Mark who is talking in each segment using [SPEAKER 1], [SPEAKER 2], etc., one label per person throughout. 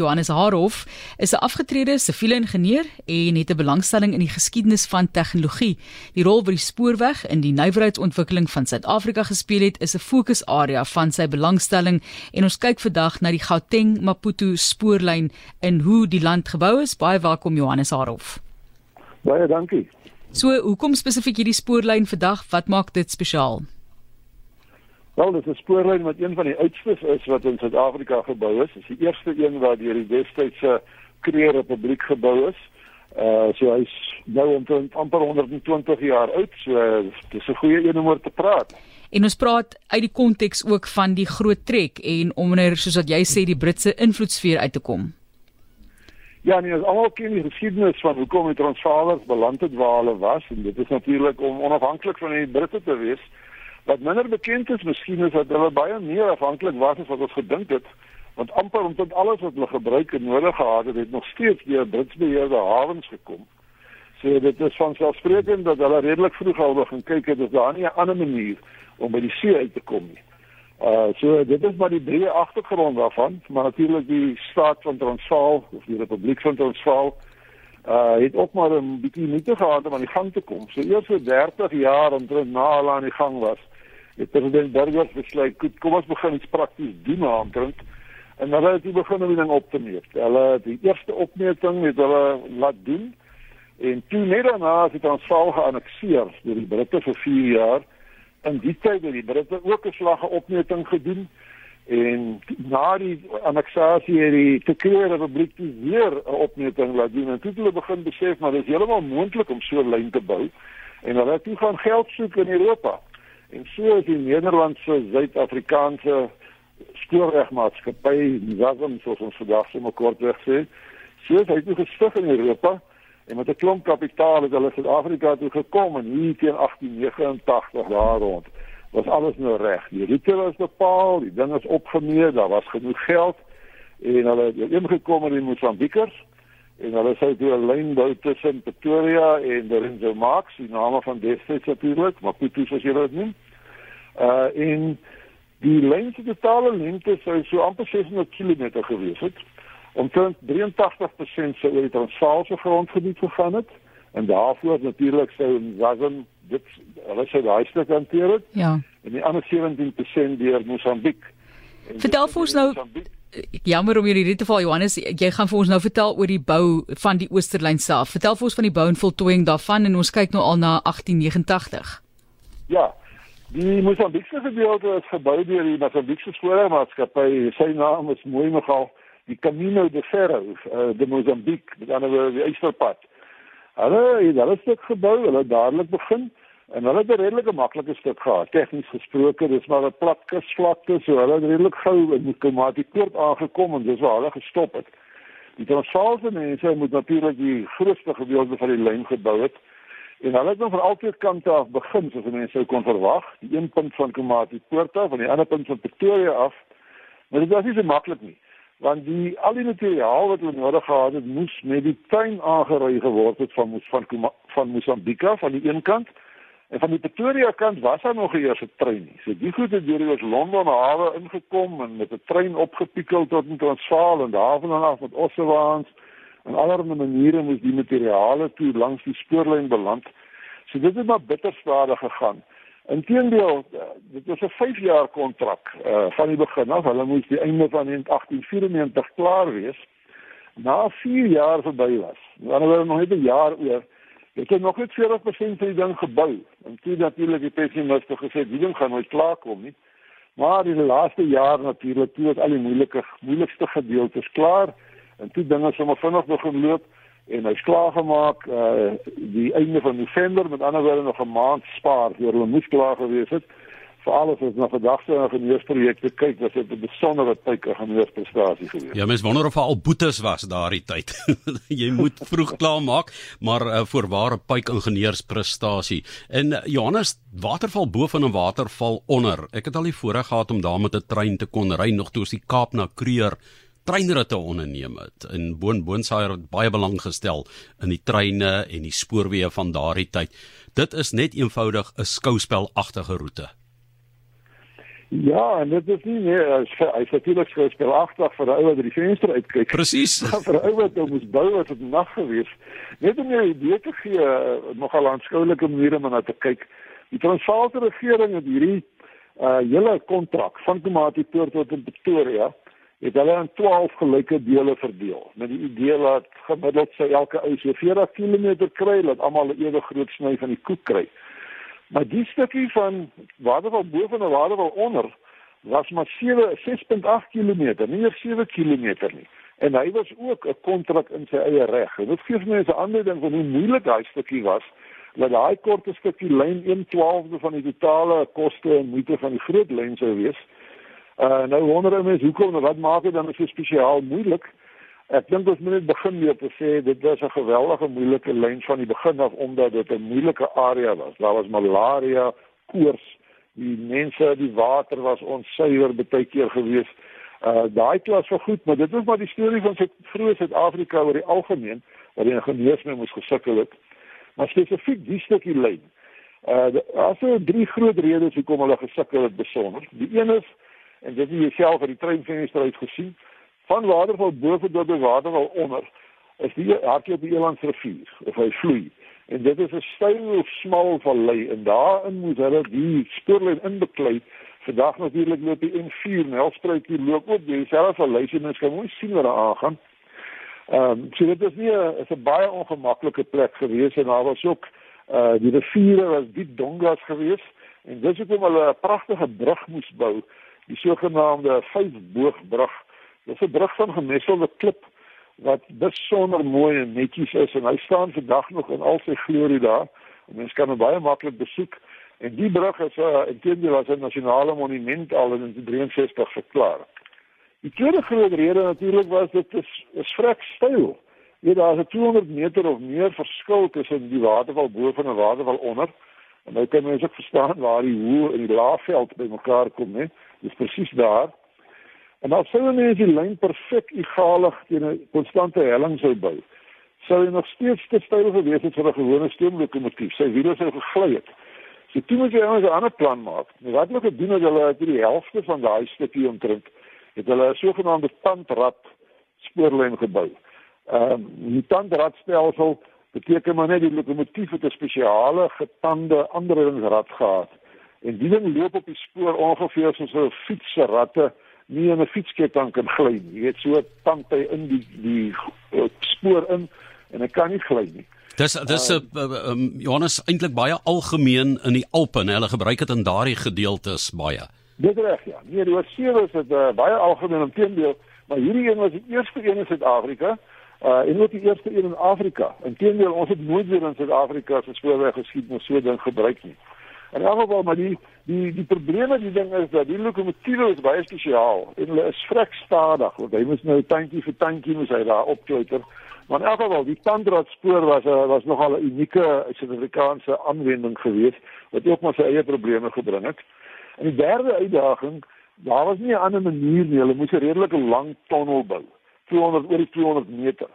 [SPEAKER 1] Johannes Haarhof, is 'n afgetrede siviele ingenieur en het 'n belangstelling in die geskiedenis van tegnologie. Die rol wat die spoorweg in die nywerheidsontwikkeling van Suid-Afrika gespeel het, is 'n fokusarea van sy belangstelling en ons kyk vandag na die Gauteng-Maputo spoorlyn en hoe die land gebou is. Baie welkom Johannes Haarhof.
[SPEAKER 2] Baie dankie.
[SPEAKER 1] So, hoekom spesifiek hierdie spoorlyn vandag? Wat maak dit spesiaal?
[SPEAKER 2] Wel, dit is 'n spoorlyn wat een van die oudstes is wat in Suid-Afrika gebou is. Dit is die eerste een wat deur die destydse Kreer Republiek gebou is. Uh so hy's nou omtrent amper 120 jaar oud. So dis 'n goeie een om oor te praat.
[SPEAKER 1] En ons praat uit die konteks ook van die groot trek en om wanneer soos wat jy sê die Britse invloedsfeer uit te kom.
[SPEAKER 2] Ja, nee, ons almal ken die geskiedenis van hoekom die Transvaalers beland het waar hulle was en dit is natuurlik om onafhanklik van die Britte te wees. Wat minder bekend is, miskien is dat hulle baie meer afhanklik was as wat ons gedink het, want amper omtrent alles wat hulle gebruik en nodig gehad het, het nog steeds deur Brits beheerde hawens gekom. So dit is van selfsprekend dat hulle redelik vroeg al begin kyk het of daar nie 'n ander manier om by die see uit te kom nie. Uh so dit is maar die breë agtergrond daarvan, maar natuurlik die staat van Transvaal of die Republiek van Transvaal uh het ook maar 'n bietjie moeite gehad om aan die gang te kom. So eers vir 30 jaar omtrent na hulle aan die gang was, het president Burgers besluit, kom ons begin iets prakties doen aantrent. En hulle het begin om ding op te meet. Hulle die eerste opmeting het hulle laat doen en toe net daarna het die Transvaal geannexeer deur die Britte vir 4 jaar. In die tyd het die Britte ook 'n slag opmeting gedoen en na die annexasie het die Tekere Republiek weer 'n opmeting laat doen en toe het hulle begin besef maar dit is heeltemal moontlik om so 'n lyn te bou en hulle het toe gaan geld soek in Europa. En so is die Nederlandse Suid-Afrikaanse spoorwegmaatskappy, Nizam soos ons vandag sommer kortweg sê, so het hy gestig in Europa en met 'n klomp kapitaal het hulle Suid-Afrika toe gekom en hier teen 1889 daar rond was alles nou reg. Die roete was bepaal, die ding is opgemeet, daar was genoeg geld en hulle het ingekom in Mosambikers en hulle sou toe 'n lyn bou tussen Pretoria en Lorenzo Marx, die name van destyds natuurlik, maar Putu soos jy dit noem. Uh in die lyn se totale lengte sou so amper 600 km gewees het. Omtrent 83% sou oor die Transvaalse grondgebied gegaan het en daarvoor natuurlik sou Zazen dit hulle sou daai stuk hanteer het.
[SPEAKER 1] Ja.
[SPEAKER 2] En die ander 17% deur Mosambiek.
[SPEAKER 1] Vertel vir ons nou Mosambik, jammer om hierdie te val Johannes, jy gaan vir ons nou vertel oor die bou van die Oosterlyn self. Vertel vir ons van die bou en voltooiing daarvan en ons kyk nou al na 1889.
[SPEAKER 2] Ja. Die Mosambiekse gedeelte is gebou deur die Mosambiekse spoorwegmaatskappy. Sy naam is mooi nogal die Camino de Ferro, uh, de Mozambique, met ander woorde die Eysterpad. Hulle het stuk gebou, hulle dadelik begin En hulle het 'n redelike maklike stuk gehad. Tegnies gesproke, dis maar 'n plat kusvlakte, so hulle het redelik gou in die Komatipoort aangekom en dis waar hulle gestop het. Die Transvaalse mense moet natuurlik die grootste gedeelte van die lyn gebou het. En hulle het dan van albei kante af begin, soos mense sou kon verwag. Die een punt van Komatipoort af en die ander punt van Pretoria af. Maar dit was nie so maklik nie want die al die materiaal wat hulle nodig gehad het moes met die tuin aangery geword het van van van Mosambika van die een kant En van die Pretoria kant was daar nog eers 'n trein nie. So die goede deur die Londen hawe ingekom en met 'n trein opgepikkel tot in Transvaal en daar van af met Ossewaans en allerlei maniere moes die materiale toe langs die spoorlyn beland. So dit het maar bitter stadig gegaan. Inteendeel, eh, dit was 'n 5 jaar kontrak uh van die begin af. Hulle moes die einde van 1894 klaar wees. Na 4 jaar verby was. Dan het hulle nog net 'n jaar oor Ek het nog net 40% van die ding gebou. En toe natuurlik die pessimiste gesê die ding gaan nooit klaar kom nie. Maar in die laaste jaar natuurlik toe het al die moeilike moeilikste gedeeltes klaar en toe dinge sommer vinnig begin loop en hy's klaar gemaak uh die einde van November met ander woorde nog 'n maand spaar voor hulle moes klaar gewees het vir alles wat na gedagte en ingenieursprojekte kyk, was dit 'n besondere tyd ingenieursprestasie geweest.
[SPEAKER 3] Ja, mens wonder of al boetes was daardie tyd. jy moet vroeg klaar maak, maar uh, voorware pyk ingenieursprestasie. En uh, Johannes, waterval bo van 'n waterval onder. Ek het al die voorreg gehad om daar met 'n trein te kon ry nog toe ons die Kaap na Kreur treinritte onderneem het. In Boon Boonsaier het baie belang gestel in die treine en die spoorweë van daardie tyd. Dit is net eenvoudig 'n skouspelagtige roete.
[SPEAKER 2] Ja, en dit is nie meer as hy natuurlik agter vir 'n ou wat by die venster uitkyk.
[SPEAKER 3] Presies.
[SPEAKER 2] vir 'n ou wat hom moes bou as dit nag gewees. Net om jou idee te gee, nogal aanskoulike maniere om na te kyk. Die Transvaalse regering het hierdie uh hele kontrak van Komatipoort tot in Pretoria het hulle in 12 gelyke dele verdeel met die idee dat gemiddeld sou elke ou so 40 km kry dat almal 'n ewe groot sny van die koek kry. Maar die stukkie van waterval bo en waterval onder was maar 7 6.8 km, nie eers 7 km nie. En hy was ook 'n kontrak in sy eie reg. En dit gee vir mense 'n ander ding van hoe moeilik daai stukkie was dat daai korte stukkie lyn 1/12de van die totale koste en moeite van die groot lyn sou wees. Uh nou wonder ek mens hoekom wat maak dit dan so spesiaal moeilik? Ek dink ons moet net begin weer te sê dit was 'n geweldige moeilike lyn van die begin af omdat dit 'n moeilike area was. Daar was malaria, koors, die mense, die water was onsuiwer baie keer gewees. Uh daai klas was goed, maar dit is maar die storie van sy vroeë Suid-Afrika oor die algemeen wat die ingenieurs mee moes gesukkel het. Maar spesifiek die stukkie lyn. Uh daar is drie groot redes hoekom hulle gesukkel het besonder. Die een is en dit het jouself uit die treinvenster uit gesien van waterval bo tot by waterval onder is die hardloop die Elandsrivier of hy vloei. En dit is 'n steil smal vallei en daarin moet hulle die spoorlyn inbeklei. Vandag natuurlik loop die N4 Nelspruit hier loop ook dieselfde vallei en mens kan mooi sien waar daar aangaan. Ehm um, so dit is nie 'n baie ongemaklike plek gewees en daar was ook uh die riviere was diep dongas gewees en dis hoekom hulle 'n pragtige brug moes bou die sogenaamde vyfboogbrug dis 'n brug van gemesselde klip wat besonder mooi en netjies is en hy staan vandag nog in al sy glorie daar mense kan hom baie maklik besoek en die brug is 'n uh, intendeel as 'n nasionale monument al in 63 verklaar die tweede groot rede natuurlik was dit is is vrek styl Ja, daar is 200 meter of meer verskil tussen die waterval bo en die waterval onder. En nou kan mens ook verstaan waar die hoë en die laafveld bymekaar kom, né? Dis presies daar. En dan sou mense die lyn perfek egalig teen 'n konstante helling sou bou. Sou hy nog steeds te styl gewees het vir 'n gewone stoomlokomotief. Sy wiele sou gegly het. So toe moet jy nou 'n ander plan maak. Nou wat moet ek doen as hulle uit die helfte van daai stukkie omtrent het hulle 'n sogenaamde tandrad spoorlyn gebou. Ehm um, die tandradstelsel beteken maar net die lokomotief het 'n spesiale getande aandrywingsrad gehad. En die ding loop op die spoor ongeveer soos 'n fietsratte nie in 'n fietsketting kan gly nie. Jy weet so tand hy in die die uh, spoor in en hy kan nie gly nie.
[SPEAKER 3] Dis dis 'n uh, uh, um, Johannes eintlik baie algemeen in die Alpe, hulle gebruik dit in daardie gedeeltes baie.
[SPEAKER 2] Dit reg ja. Nee, die oorsee is dit uh, baie algemeen intendeel, maar hierdie een was die eerste een in Suid-Afrika uh en ook die eerste een in Afrika. Inteendeel, ons het nooit weer in Suid-Afrika se spoorweg geskiedenis so ding gebruik nie. En alhoewel maar die die die probleme die ding is dat die lokomotiewe is baie spesiaal en hulle is vrek stadig want hy moet nou tandjie vir tandjie moet hy daar opkleuter. Maar in elk geval die tandradspoor was uh, was nogal 'n unieke Suid-Afrikaanse aanwending geweest wat ook maar sy eie probleme gebring het. En die derde uitdaging, daar was nie 'n ander manier nie. Hulle moes 'n redelike lang tonnel bou. 200 oor die 200 meter.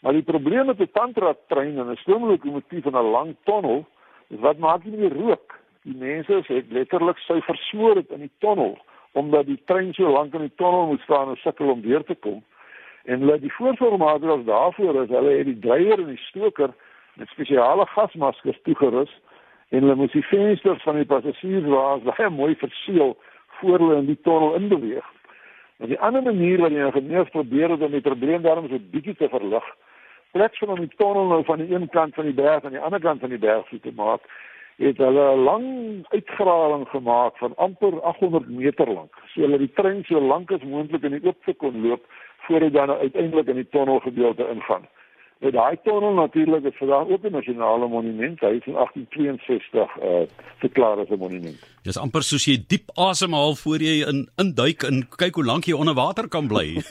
[SPEAKER 2] Maar die probleem met 'n tantrad trein en 'n stoomlokomotief in 'n lang tonnel is wat maak jy nie rook. Die mense het letterlik sy versmoor het in die tonnel omdat die trein so lank in die tonnel moet staan en sukkel om deur te kom. En hulle die voorvoormaatreëls daarvoor is hulle het die drywer en die stoker met spesiale gasmaskers toegerus en hulle moes die vensters van die passasierswaens baie mooi verseël voor hulle in die tonnel inbeweeg. En die ander manier wat die ingenieurs probeer het om die probleem daarom so bietjie te verlig, van om die tonnel nou van die een kant van die berg aan die ander kant van die berg te maak, het hulle 'n lang uitgrawing gemaak van amper 800 meter lank. So hulle die trein so lank as moontlik in die oop kon loop voor hy dan uiteindelik in die tonnelgedeelte ingaan. Nou daai tonnel natuurlik is vandag ook 'n nasionale monument. Hy is in 1862 uh verklaar as 'n monument.
[SPEAKER 3] Dis amper soos jy diep asemhaal voor jy in induik en kyk hoe lank jy onder water kan bly.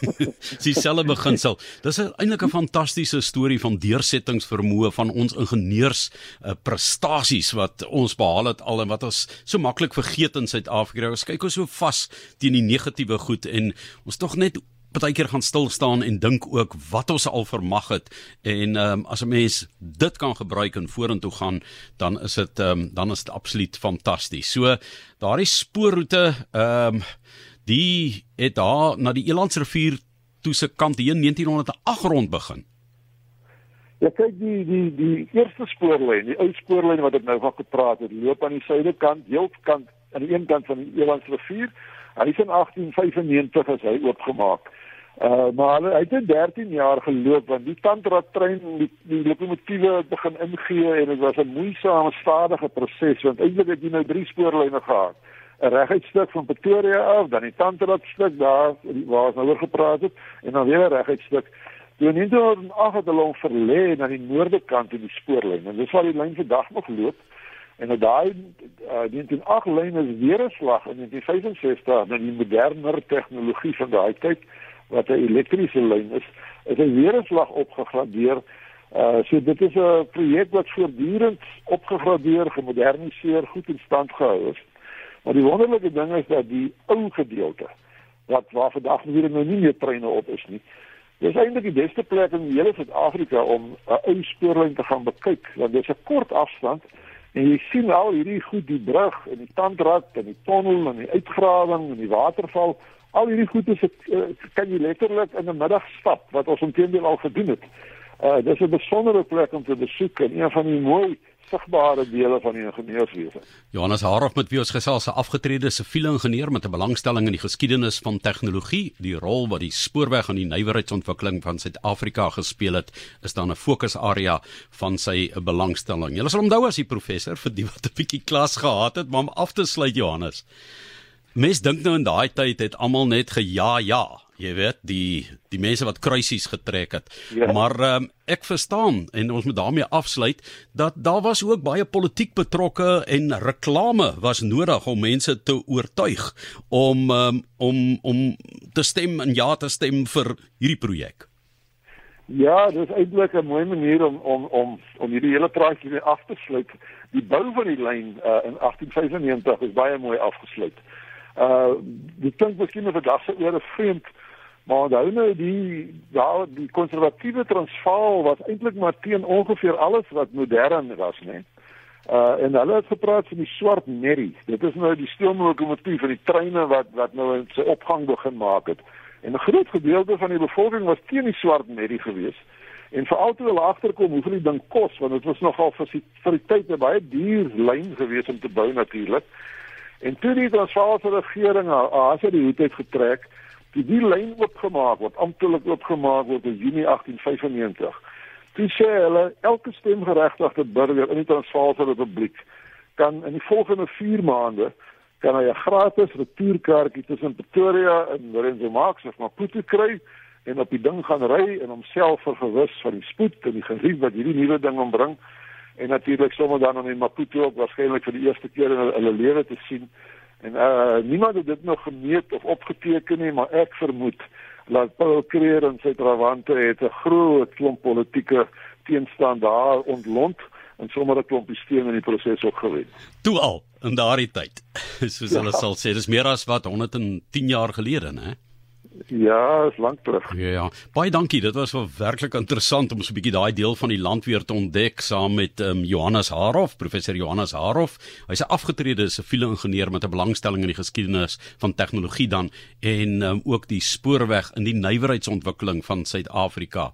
[SPEAKER 3] Dis dieselfde beginsel. Dis eintlik 'n fantastiese storie van deursettingsvermoë van ons ingenieurs uh, prestasies wat ons behaal het al en wat ons so maklik vergeet in Suid-Afrika. Ons kyk ons so vas teen die negatiewe goed en ons tog net baie keer gaan stil staan en dink ook wat ons al vermag het en ehm um, as 'n mens dit kan gebruik en vorentoe gaan dan is dit ehm um, dan is dit absoluut fantasties. So daardie spoorroete ehm um, die het daar na die Elandsrivier toe se kant hier in 1908 rond begin.
[SPEAKER 2] Ja kyk die die die eerste spoorlyn, die ou spoorlyn wat ek nou van gepraat het, loop aan die suidekant, heelkant aan die een kant van die Elandsrivier. Hy is in 1895 as hy oopgemaak. Uh maar hy het 13 jaar geloop want die tandrad trein die, die lokomotiewe begin ingee en dit was 'n moeisame stadige proses want eintlik het jy nou drie spoorlyne gehad. 'n Reguit stuk van Pretoria af, dan die tandrad stuk daar waar ons nou oor gepraat het en dan weer 'n reguit stuk. Toe in 1908 het hulle verlê na die noorde kant in die spoorlyn en dis waar die lyn vandag nog loop. En nou daai uh, 1908 lyn is weer 'n slag in 1965 met die moderner tegnologie van daai tyd wat 'n elektriese lyn is, is hy weer 'n slag opgegradeer. Uh so dit is 'n projek wat voortdurend opgegradeer, gemoderniseer, goed in stand gehou is. Maar die wonderlike ding is dat die ou gedeelte wat waar vandag weer nou nie meer treine op is nie. Dis eintlik die beste plek in die hele Suid-Afrika om 'n ou spoorlyn te gaan bekyk, want dit is 'n kort afstand en jy sien al hierdie goed die brug en die tandrad en die tonnel en die uitgrawing en die waterval al hierdie goeie se uh, kan jy letterlik in 'n middag stap wat ons intendeel al gedoen het. Uh dis 'n besondere plek om te besoek en een van die mooi sigbare dele van die ingenieurswese.
[SPEAKER 3] Johannes Harof met wie ons gesels, 'n afgetrede siviele ingenieur met 'n belangstelling in die geskiedenis van tegnologie, die rol wat die spoorweg aan die nywerheidsontwikkeling van Suid-Afrika gespeel het, is dan 'n fokusarea van sy belangstelling. Jy sal onthou as die professor vir die wat 'n bietjie klas gehad het, maar om af te sluit Johannes. Mes dink nou in daai tyd het almal net geja ja, jy weet, die die mense wat kruisies getrek het. Ja. Maar um, ek verstaan en ons moet daarmee afsluit dat daar was ook baie politiek betrokke en reklame was nodig om mense te oortuig om um, om om te stem en ja te stem vir hierdie projek.
[SPEAKER 2] Ja, dit is eintlik 'n mooi manier om om om om hierdie hele praatjie weer af te sluit. Die bou van die lyn uh, in 1895 is baie mooi afgesluit. Uh dit klink miskien of dit dag se ore vreemd, maar onthou nou die ja, die konservatiewe Transvaal was eintlik maar teen ongeveer alles wat modern was, né? Uh en hulle het gepraat van die swart merrie. Dit is nou die stoomlokomotief van die treine wat wat nou sy opgang begin maak het. En 'n groot gedeelte van die bevolking was teen die swart merrie geweest. En veral toe hulle agterkom hoeveel die ding kos, want dit was nogal vir die, vir die tyd 'n baie duur lyn geweest om te bou natuurlik. En toe die Transvaalse regering as hy die hoed het getrek, die die lyn oopgemaak word, amptelik oopgemaak word in Junie 1895. Toe sê hulle elke stemgeregtigde burger in die Transvaalse Republiek kan in die volgende 4 maande kan hy 'n gratis retourkaartjie tussen Pretoria en Lorenzo Marx of Maputo kry en op die ding gaan ry en homself vergewis van die spoed en die gerief wat hierdie nuwe ding ombring en natuurlik sommer dan in Maputo ook waarskynlik vir die eerste keer in hulle lewe te sien. En uh niemand het dit nog gemeet of opgeteken nie, maar ek vermoed dat Paul Creer en sy trawante het 'n groot klomp politieke teenstand daar ontlont en sommer 'n klompie steen in die proses ook gewen.
[SPEAKER 3] Toe al in daardie tyd. Soos hulle ja. sal sê, dis meer as wat 110 jaar gelede, né?
[SPEAKER 2] Ja, is lank terug.
[SPEAKER 3] Ja, ja. Baie dankie. Dit was werklik interessant om so 'n bietjie daai deel van die land weer te ontdek saam met um, Johannes Harof, professor Johannes Harof. Hy's 'n afgetrede siviele ingenieur met 'n belangstelling in die geskiedenis van tegnologie dan en um, ook die spoorweg in die nywerheidsontwikkeling van Suid-Afrika.